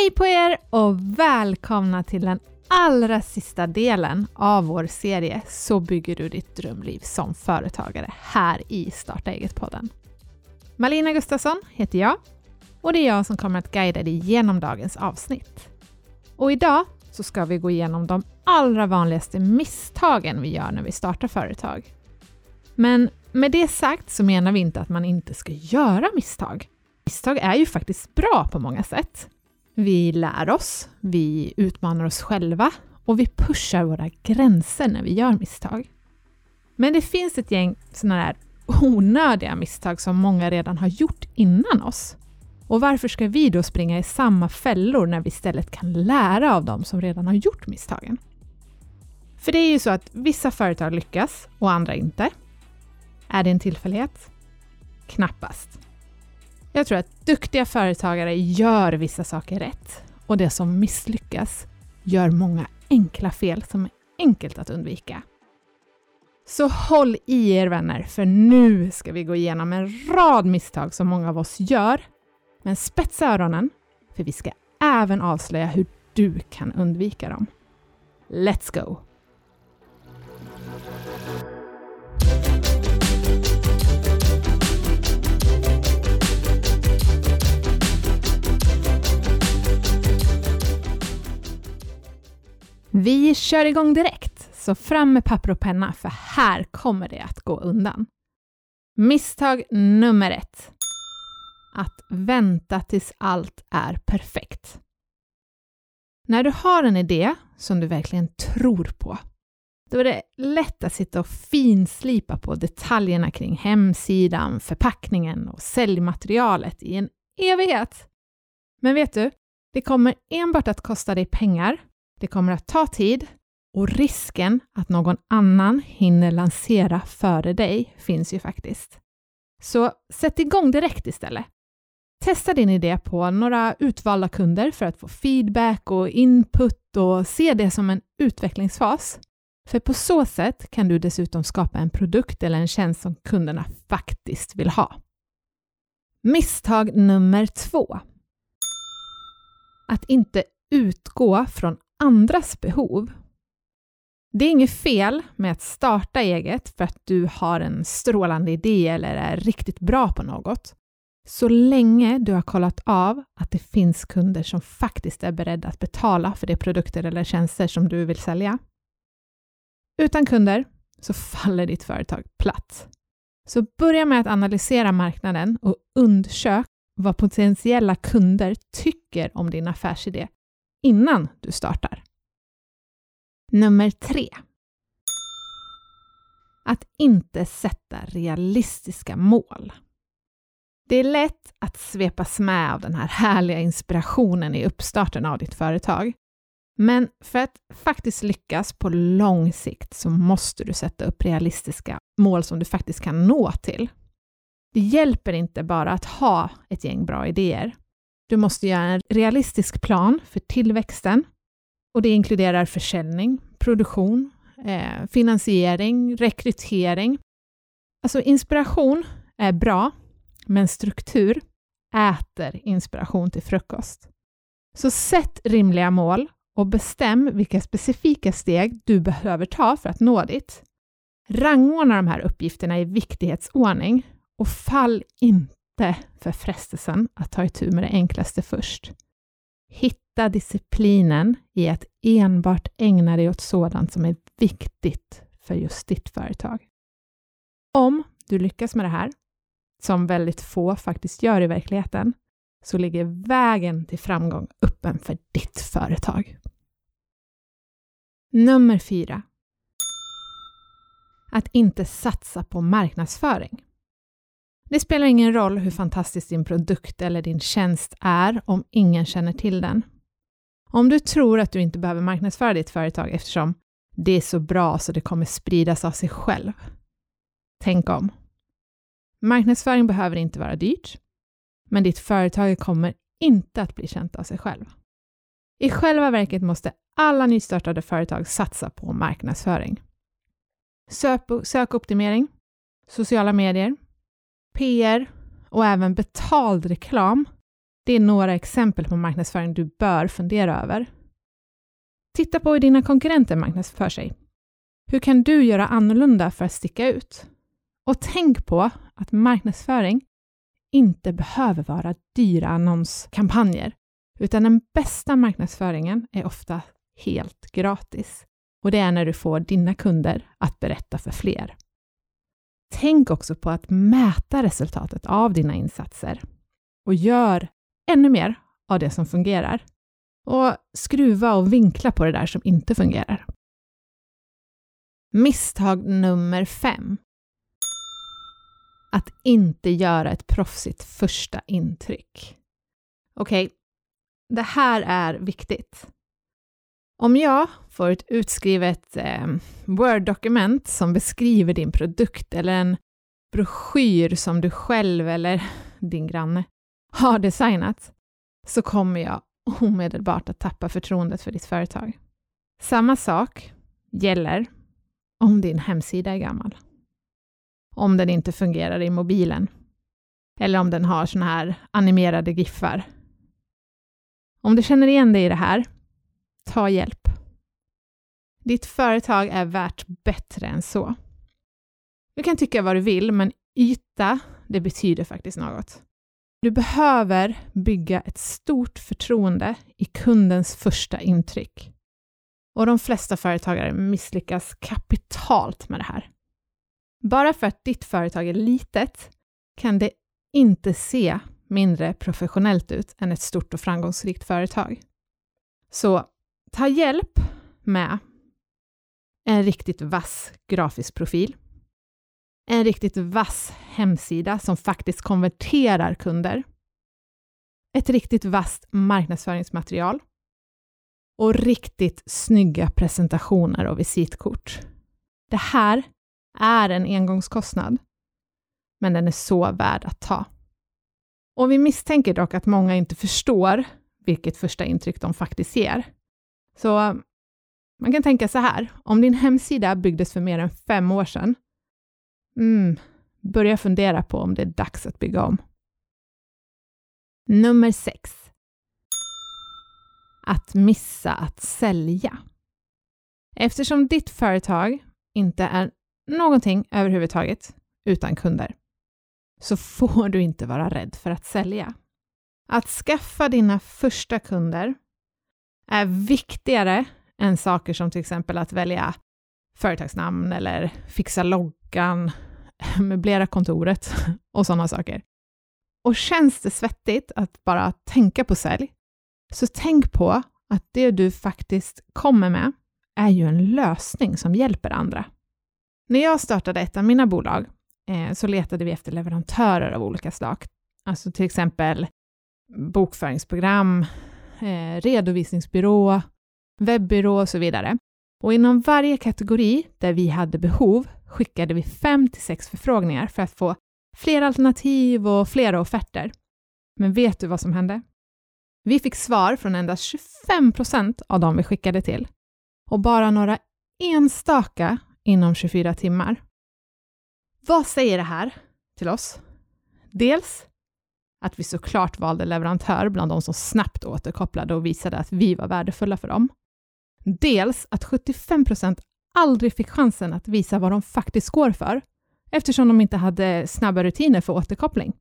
Hej på er och välkomna till den allra sista delen av vår serie Så bygger du ditt drömliv som företagare här i Starta eget-podden. Malina Gustafsson heter jag och det är jag som kommer att guida dig genom dagens avsnitt. Och idag så ska vi gå igenom de allra vanligaste misstagen vi gör när vi startar företag. Men med det sagt så menar vi inte att man inte ska göra misstag. Misstag är ju faktiskt bra på många sätt. Vi lär oss, vi utmanar oss själva och vi pushar våra gränser när vi gör misstag. Men det finns ett gäng sådana här onödiga misstag som många redan har gjort innan oss. Och varför ska vi då springa i samma fällor när vi istället kan lära av dem som redan har gjort misstagen? För det är ju så att vissa företag lyckas och andra inte. Är det en tillfällighet? Knappast. Jag tror att duktiga företagare gör vissa saker rätt och det som misslyckas gör många enkla fel som är enkelt att undvika. Så håll i er vänner, för nu ska vi gå igenom en rad misstag som många av oss gör. Men spetsa öronen, för vi ska även avslöja hur du kan undvika dem. Let's go! Vi kör igång direkt, så fram med papper och penna för här kommer det att gå undan. Misstag nummer ett. Att vänta tills allt är perfekt. När du har en idé som du verkligen tror på, då är det lätt att sitta och finslipa på detaljerna kring hemsidan, förpackningen och säljmaterialet i en evighet. Men vet du, det kommer enbart att kosta dig pengar det kommer att ta tid och risken att någon annan hinner lansera före dig finns ju faktiskt. Så sätt igång direkt istället. Testa din idé på några utvalda kunder för att få feedback och input och se det som en utvecklingsfas. För på så sätt kan du dessutom skapa en produkt eller en tjänst som kunderna faktiskt vill ha. Misstag nummer två. Att inte utgå från andras behov. Det är inget fel med att starta eget för att du har en strålande idé eller är riktigt bra på något, så länge du har kollat av att det finns kunder som faktiskt är beredda att betala för de produkter eller tjänster som du vill sälja. Utan kunder så faller ditt företag platt. Så börja med att analysera marknaden och undersök vad potentiella kunder tycker om din affärsidé innan du startar. Nummer tre. Att inte sätta realistiska mål. Det är lätt att svepas med av den här härliga inspirationen i uppstarten av ditt företag. Men för att faktiskt lyckas på lång sikt så måste du sätta upp realistiska mål som du faktiskt kan nå till. Det hjälper inte bara att ha ett gäng bra idéer. Du måste göra en realistisk plan för tillväxten och det inkluderar försäljning, produktion, eh, finansiering, rekrytering. Alltså inspiration är bra, men struktur äter inspiration till frukost. Så sätt rimliga mål och bestäm vilka specifika steg du behöver ta för att nå dit. Rangordna de här uppgifterna i viktighetsordning och fall inte för frestelsen att ta itu med det enklaste först. Hitta disciplinen i att enbart ägna dig åt sådant som är viktigt för just ditt företag. Om du lyckas med det här, som väldigt få faktiskt gör i verkligheten, så ligger vägen till framgång öppen för ditt företag. Nummer fyra. Att inte satsa på marknadsföring. Det spelar ingen roll hur fantastisk din produkt eller din tjänst är om ingen känner till den. Om du tror att du inte behöver marknadsföra ditt företag eftersom det är så bra så det kommer spridas av sig själv. Tänk om. Marknadsföring behöver inte vara dyrt, men ditt företag kommer inte att bli känt av sig själv. I själva verket måste alla nystartade företag satsa på marknadsföring. sökoptimering, sociala medier, PR och även betald reklam, Det är några exempel på marknadsföring du bör fundera över. Titta på hur dina konkurrenter marknadsför sig. Hur kan du göra annorlunda för att sticka ut? Och tänk på att marknadsföring inte behöver vara dyra annonskampanjer, utan den bästa marknadsföringen är ofta helt gratis. Och det är när du får dina kunder att berätta för fler. Tänk också på att mäta resultatet av dina insatser och gör ännu mer av det som fungerar. Och skruva och vinkla på det där som inte fungerar. Misstag nummer fem. Att inte göra ett proffsigt första intryck. Okej, okay. det här är viktigt. Om jag får ett utskrivet eh, Word-dokument som beskriver din produkt eller en broschyr som du själv eller din granne har designat så kommer jag omedelbart att tappa förtroendet för ditt företag. Samma sak gäller om din hemsida är gammal. Om den inte fungerar i mobilen. Eller om den har såna här animerade giffar. Om du känner igen dig i det här, ta hjälp. Ditt företag är värt bättre än så. Du kan tycka vad du vill, men yta, det betyder faktiskt något. Du behöver bygga ett stort förtroende i kundens första intryck. Och de flesta företagare misslyckas kapitalt med det här. Bara för att ditt företag är litet kan det inte se mindre professionellt ut än ett stort och framgångsrikt företag. Så ta hjälp med en riktigt vass grafisk profil, en riktigt vass hemsida som faktiskt konverterar kunder, ett riktigt vasst marknadsföringsmaterial och riktigt snygga presentationer och visitkort. Det här är en engångskostnad, men den är så värd att ta. Och vi misstänker dock att många inte förstår vilket första intryck de faktiskt ger. Så man kan tänka så här, om din hemsida byggdes för mer än fem år sedan, mm, börja fundera på om det är dags att bygga om. Nummer 6. Att missa att sälja. Eftersom ditt företag inte är någonting överhuvudtaget utan kunder, så får du inte vara rädd för att sälja. Att skaffa dina första kunder är viktigare än saker som till exempel att välja företagsnamn eller fixa loggan, möblera kontoret och sådana saker. Och känns det svettigt att bara tänka på sälj, så tänk på att det du faktiskt kommer med är ju en lösning som hjälper andra. När jag startade ett av mina bolag eh, så letade vi efter leverantörer av olika slag. Alltså till exempel bokföringsprogram, eh, redovisningsbyrå, webbyrå och så vidare. Och inom varje kategori där vi hade behov skickade vi fem till sex förfrågningar för att få fler alternativ och flera offerter. Men vet du vad som hände? Vi fick svar från endast 25 procent av dem vi skickade till och bara några enstaka inom 24 timmar. Vad säger det här till oss? Dels att vi såklart valde leverantör bland de som snabbt återkopplade och visade att vi var värdefulla för dem. Dels att 75 procent aldrig fick chansen att visa vad de faktiskt går för, eftersom de inte hade snabba rutiner för återkoppling.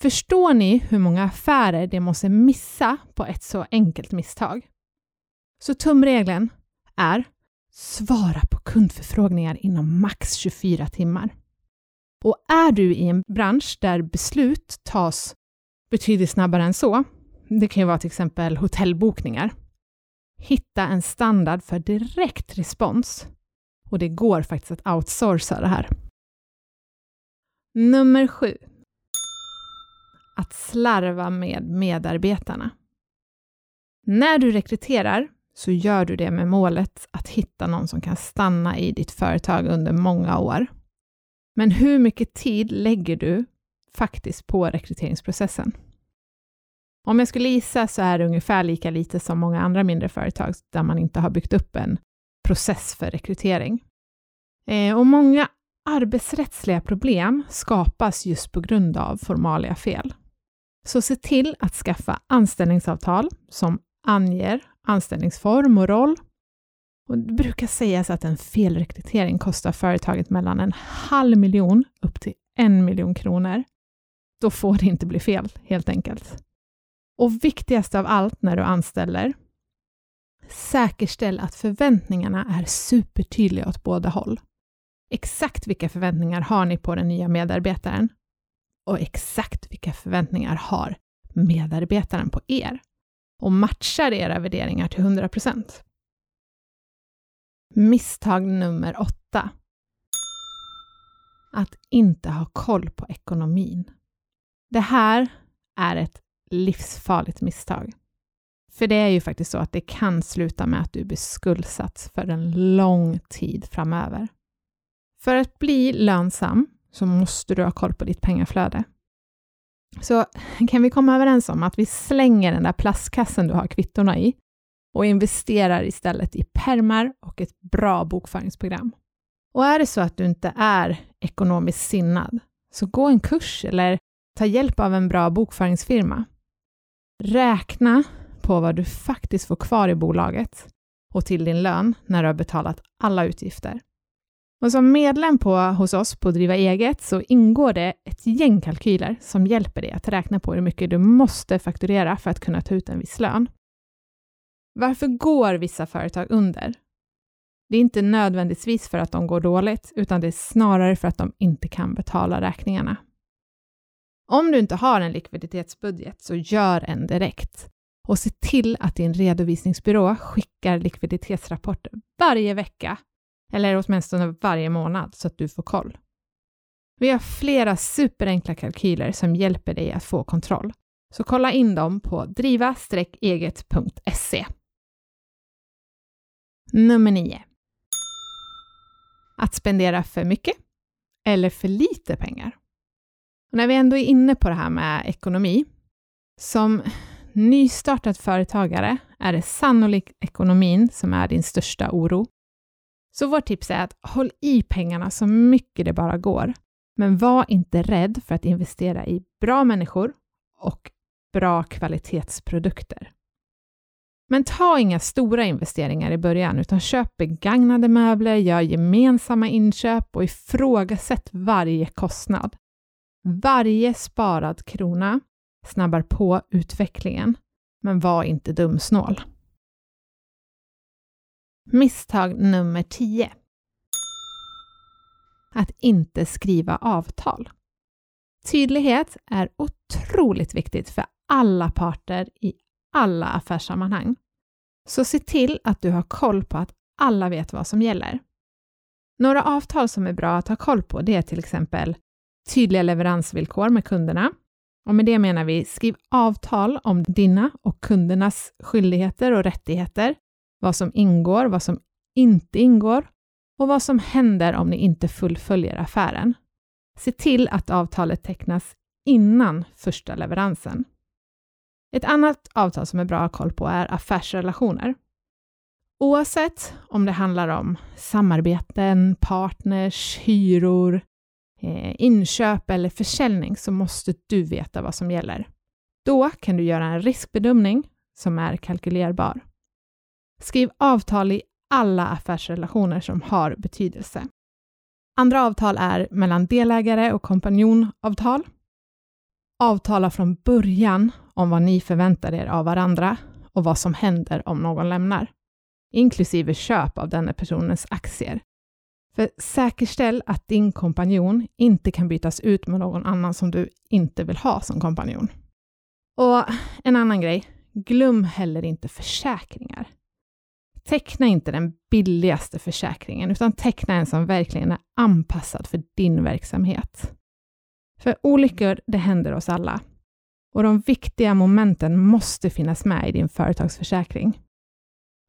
Förstår ni hur många affärer de måste missa på ett så enkelt misstag? Så tumregeln är svara på kundförfrågningar inom max 24 timmar. Och är du i en bransch där beslut tas betydligt snabbare än så, det kan ju vara till exempel hotellbokningar, hitta en standard för direkt respons. Och det går faktiskt att outsourca det här. Nummer sju. Att slarva med medarbetarna. När du rekryterar så gör du det med målet att hitta någon som kan stanna i ditt företag under många år. Men hur mycket tid lägger du faktiskt på rekryteringsprocessen? Om jag skulle gissa så är det ungefär lika lite som många andra mindre företag där man inte har byggt upp en process för rekrytering. Eh, och många arbetsrättsliga problem skapas just på grund av formalia fel. Så se till att skaffa anställningsavtal som anger anställningsform och roll. Och det brukar sägas att en felrekrytering kostar företaget mellan en halv miljon upp till en miljon kronor. Då får det inte bli fel, helt enkelt. Och viktigast av allt när du anställer, säkerställ att förväntningarna är supertydliga åt båda håll. Exakt vilka förväntningar har ni på den nya medarbetaren? Och exakt vilka förväntningar har medarbetaren på er? Och matchar era värderingar till 100 procent? Misstag nummer åtta. Att inte ha koll på ekonomin. Det här är ett livsfarligt misstag. För det är ju faktiskt så att det kan sluta med att du blir skuldsatt för en lång tid framöver. För att bli lönsam så måste du ha koll på ditt pengaflöde. Så kan vi komma överens om att vi slänger den där plastkassen du har kvittorna i och investerar istället i permar och ett bra bokföringsprogram. Och är det så att du inte är ekonomiskt sinnad, så gå en kurs eller ta hjälp av en bra bokföringsfirma. Räkna på vad du faktiskt får kvar i bolaget och till din lön när du har betalat alla utgifter. Och som medlem på, hos oss på Driva eget så ingår det ett gäng kalkyler som hjälper dig att räkna på hur mycket du måste fakturera för att kunna ta ut en viss lön. Varför går vissa företag under? Det är inte nödvändigtvis för att de går dåligt, utan det är snarare för att de inte kan betala räkningarna. Om du inte har en likviditetsbudget, så gör en direkt och se till att din redovisningsbyrå skickar likviditetsrapporter varje vecka eller åtminstone varje månad så att du får koll. Vi har flera superenkla kalkyler som hjälper dig att få kontroll, så kolla in dem på driva-eget.se. Nummer 9. Att spendera för mycket eller för lite pengar. Och när vi ändå är inne på det här med ekonomi, som nystartad företagare är det sannolikt ekonomin som är din största oro. Så vårt tips är att håll i pengarna så mycket det bara går, men var inte rädd för att investera i bra människor och bra kvalitetsprodukter. Men ta inga stora investeringar i början, utan köp begagnade möbler, gör gemensamma inköp och ifrågasätt varje kostnad. Varje sparad krona snabbar på utvecklingen, men var inte dumsnål. Misstag nummer 10. Att inte skriva avtal. Tydlighet är otroligt viktigt för alla parter i alla affärssammanhang. Så se till att du har koll på att alla vet vad som gäller. Några avtal som är bra att ha koll på det är till exempel tydliga leveransvillkor med kunderna. Och med det menar vi skriv avtal om dina och kundernas skyldigheter och rättigheter, vad som ingår, vad som inte ingår och vad som händer om ni inte fullföljer affären. Se till att avtalet tecknas innan första leveransen. Ett annat avtal som är bra att ha koll på är affärsrelationer. Oavsett om det handlar om samarbeten, partners, hyror, eh, inköp eller försäljning så måste du veta vad som gäller. Då kan du göra en riskbedömning som är kalkylerbar. Skriv avtal i alla affärsrelationer som har betydelse. Andra avtal är mellan delägare och kompanjonavtal. Avtala från början om vad ni förväntar er av varandra och vad som händer om någon lämnar, inklusive köp av denna personens aktier. För säkerställ att din kompanjon inte kan bytas ut med någon annan som du inte vill ha som kompanjon. Och en annan grej, glöm heller inte försäkringar. Teckna inte den billigaste försäkringen, utan teckna en som verkligen är anpassad för din verksamhet. För olyckor, det händer oss alla. Och de viktiga momenten måste finnas med i din företagsförsäkring.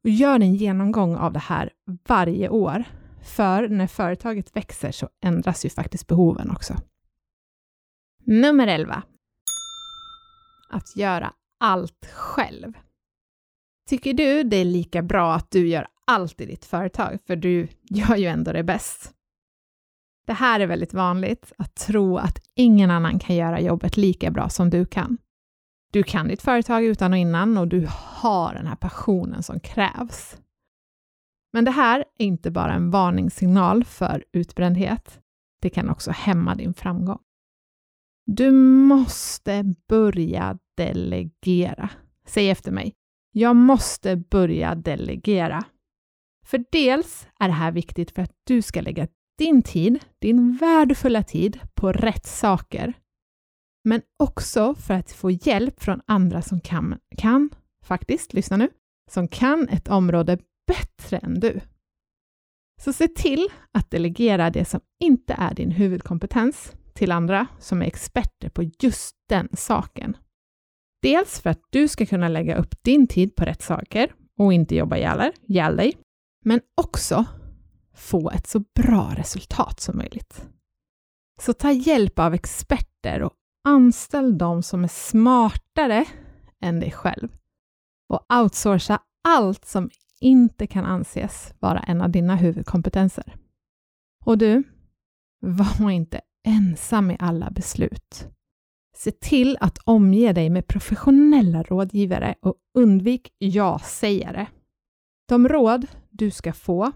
Och gör en genomgång av det här varje år, för när företaget växer så ändras ju faktiskt behoven också. Nummer 11. Att göra allt själv. Tycker du det är lika bra att du gör allt i ditt företag, för du gör ju ändå det bäst? Det här är väldigt vanligt, att tro att ingen annan kan göra jobbet lika bra som du kan. Du kan ditt företag utan och innan och du har den här passionen som krävs. Men det här är inte bara en varningssignal för utbrändhet. Det kan också hämma din framgång. Du måste börja delegera. Säg efter mig. Jag måste börja delegera. För dels är det här viktigt för att du ska lägga din tid, din värdefulla tid, på rätt saker. Men också för att få hjälp från andra som kan, kan faktiskt, lyssna nu, som kan ett område bättre än du. Så se till att delegera det som inte är din huvudkompetens till andra som är experter på just den saken. Dels för att du ska kunna lägga upp din tid på rätt saker och inte jobba ihjäl dig, men också få ett så bra resultat som möjligt. Så ta hjälp av experter och anställ de som är smartare än dig själv och outsourca allt som inte kan anses vara en av dina huvudkompetenser. Och du, var inte ensam i alla beslut. Se till att omge dig med professionella rådgivare och undvik ja-sägare. De råd du ska få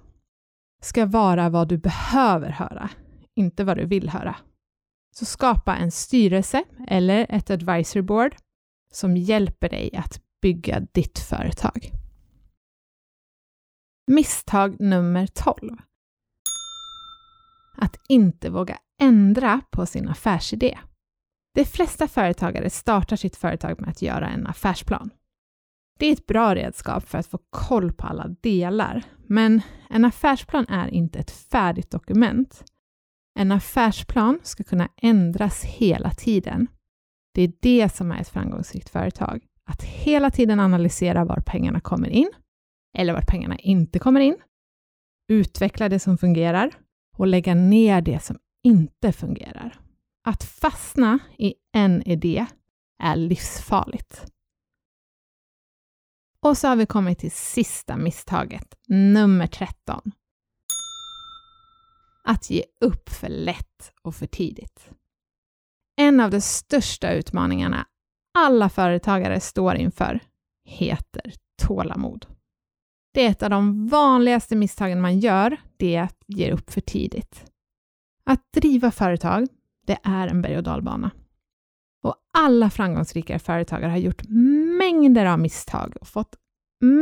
ska vara vad du behöver höra, inte vad du vill höra. Så skapa en styrelse eller ett advisory board som hjälper dig att bygga ditt företag. Misstag nummer 12. Att inte våga ändra på sin affärsidé. De flesta företagare startar sitt företag med att göra en affärsplan. Det är ett bra redskap för att få koll på alla delar, men en affärsplan är inte ett färdigt dokument. En affärsplan ska kunna ändras hela tiden. Det är det som är ett framgångsrikt företag. Att hela tiden analysera var pengarna kommer in eller var pengarna inte kommer in, utveckla det som fungerar och lägga ner det som inte fungerar. Att fastna i en idé är livsfarligt. Och så har vi kommit till sista misstaget, nummer 13. Att ge upp för lätt och för tidigt. En av de största utmaningarna alla företagare står inför heter tålamod. Det är ett av de vanligaste misstagen man gör, det är att ge upp för tidigt. Att driva företag, det är en berg och dalbana. Och alla framgångsrika företagare har gjort mängder av misstag och fått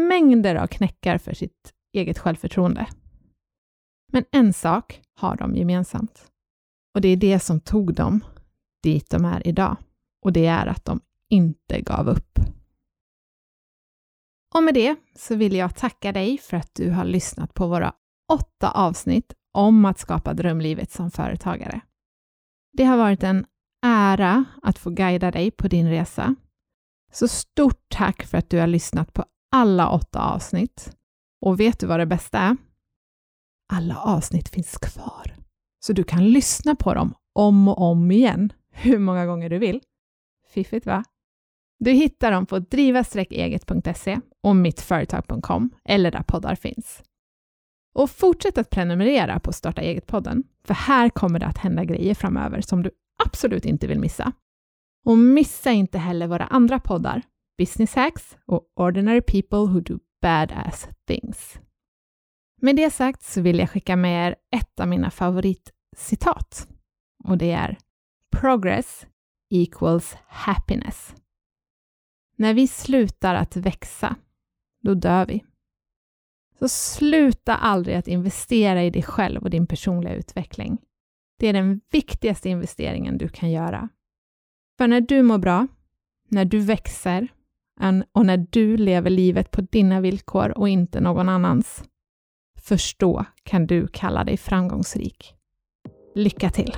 mängder av knäckar för sitt eget självförtroende. Men en sak har de gemensamt. Och det är det som tog dem dit de är idag. Och det är att de inte gav upp. Och med det så vill jag tacka dig för att du har lyssnat på våra åtta avsnitt om att skapa drömlivet som företagare. Det har varit en ära att få guida dig på din resa. Så stort tack för att du har lyssnat på alla åtta avsnitt. Och vet du vad det bästa är? Alla avsnitt finns kvar, så du kan lyssna på dem om och om igen, hur många gånger du vill. Fiffigt va? Du hittar dem på driva-eget.se och mittföretag.com eller där poddar finns. Och fortsätt att prenumerera på Starta eget-podden, för här kommer det att hända grejer framöver som du absolut inte vill missa. Och missa inte heller våra andra poddar, Business Hacks och Ordinary People Who Do Badass Things. Med det sagt så vill jag skicka med er ett av mina favoritcitat och det är Progress equals happiness. När vi slutar att växa, då dör vi. Så sluta aldrig att investera i dig själv och din personliga utveckling. Det är den viktigaste investeringen du kan göra. För när du mår bra, när du växer och när du lever livet på dina villkor och inte någon annans, förstå kan du kalla dig framgångsrik. Lycka till!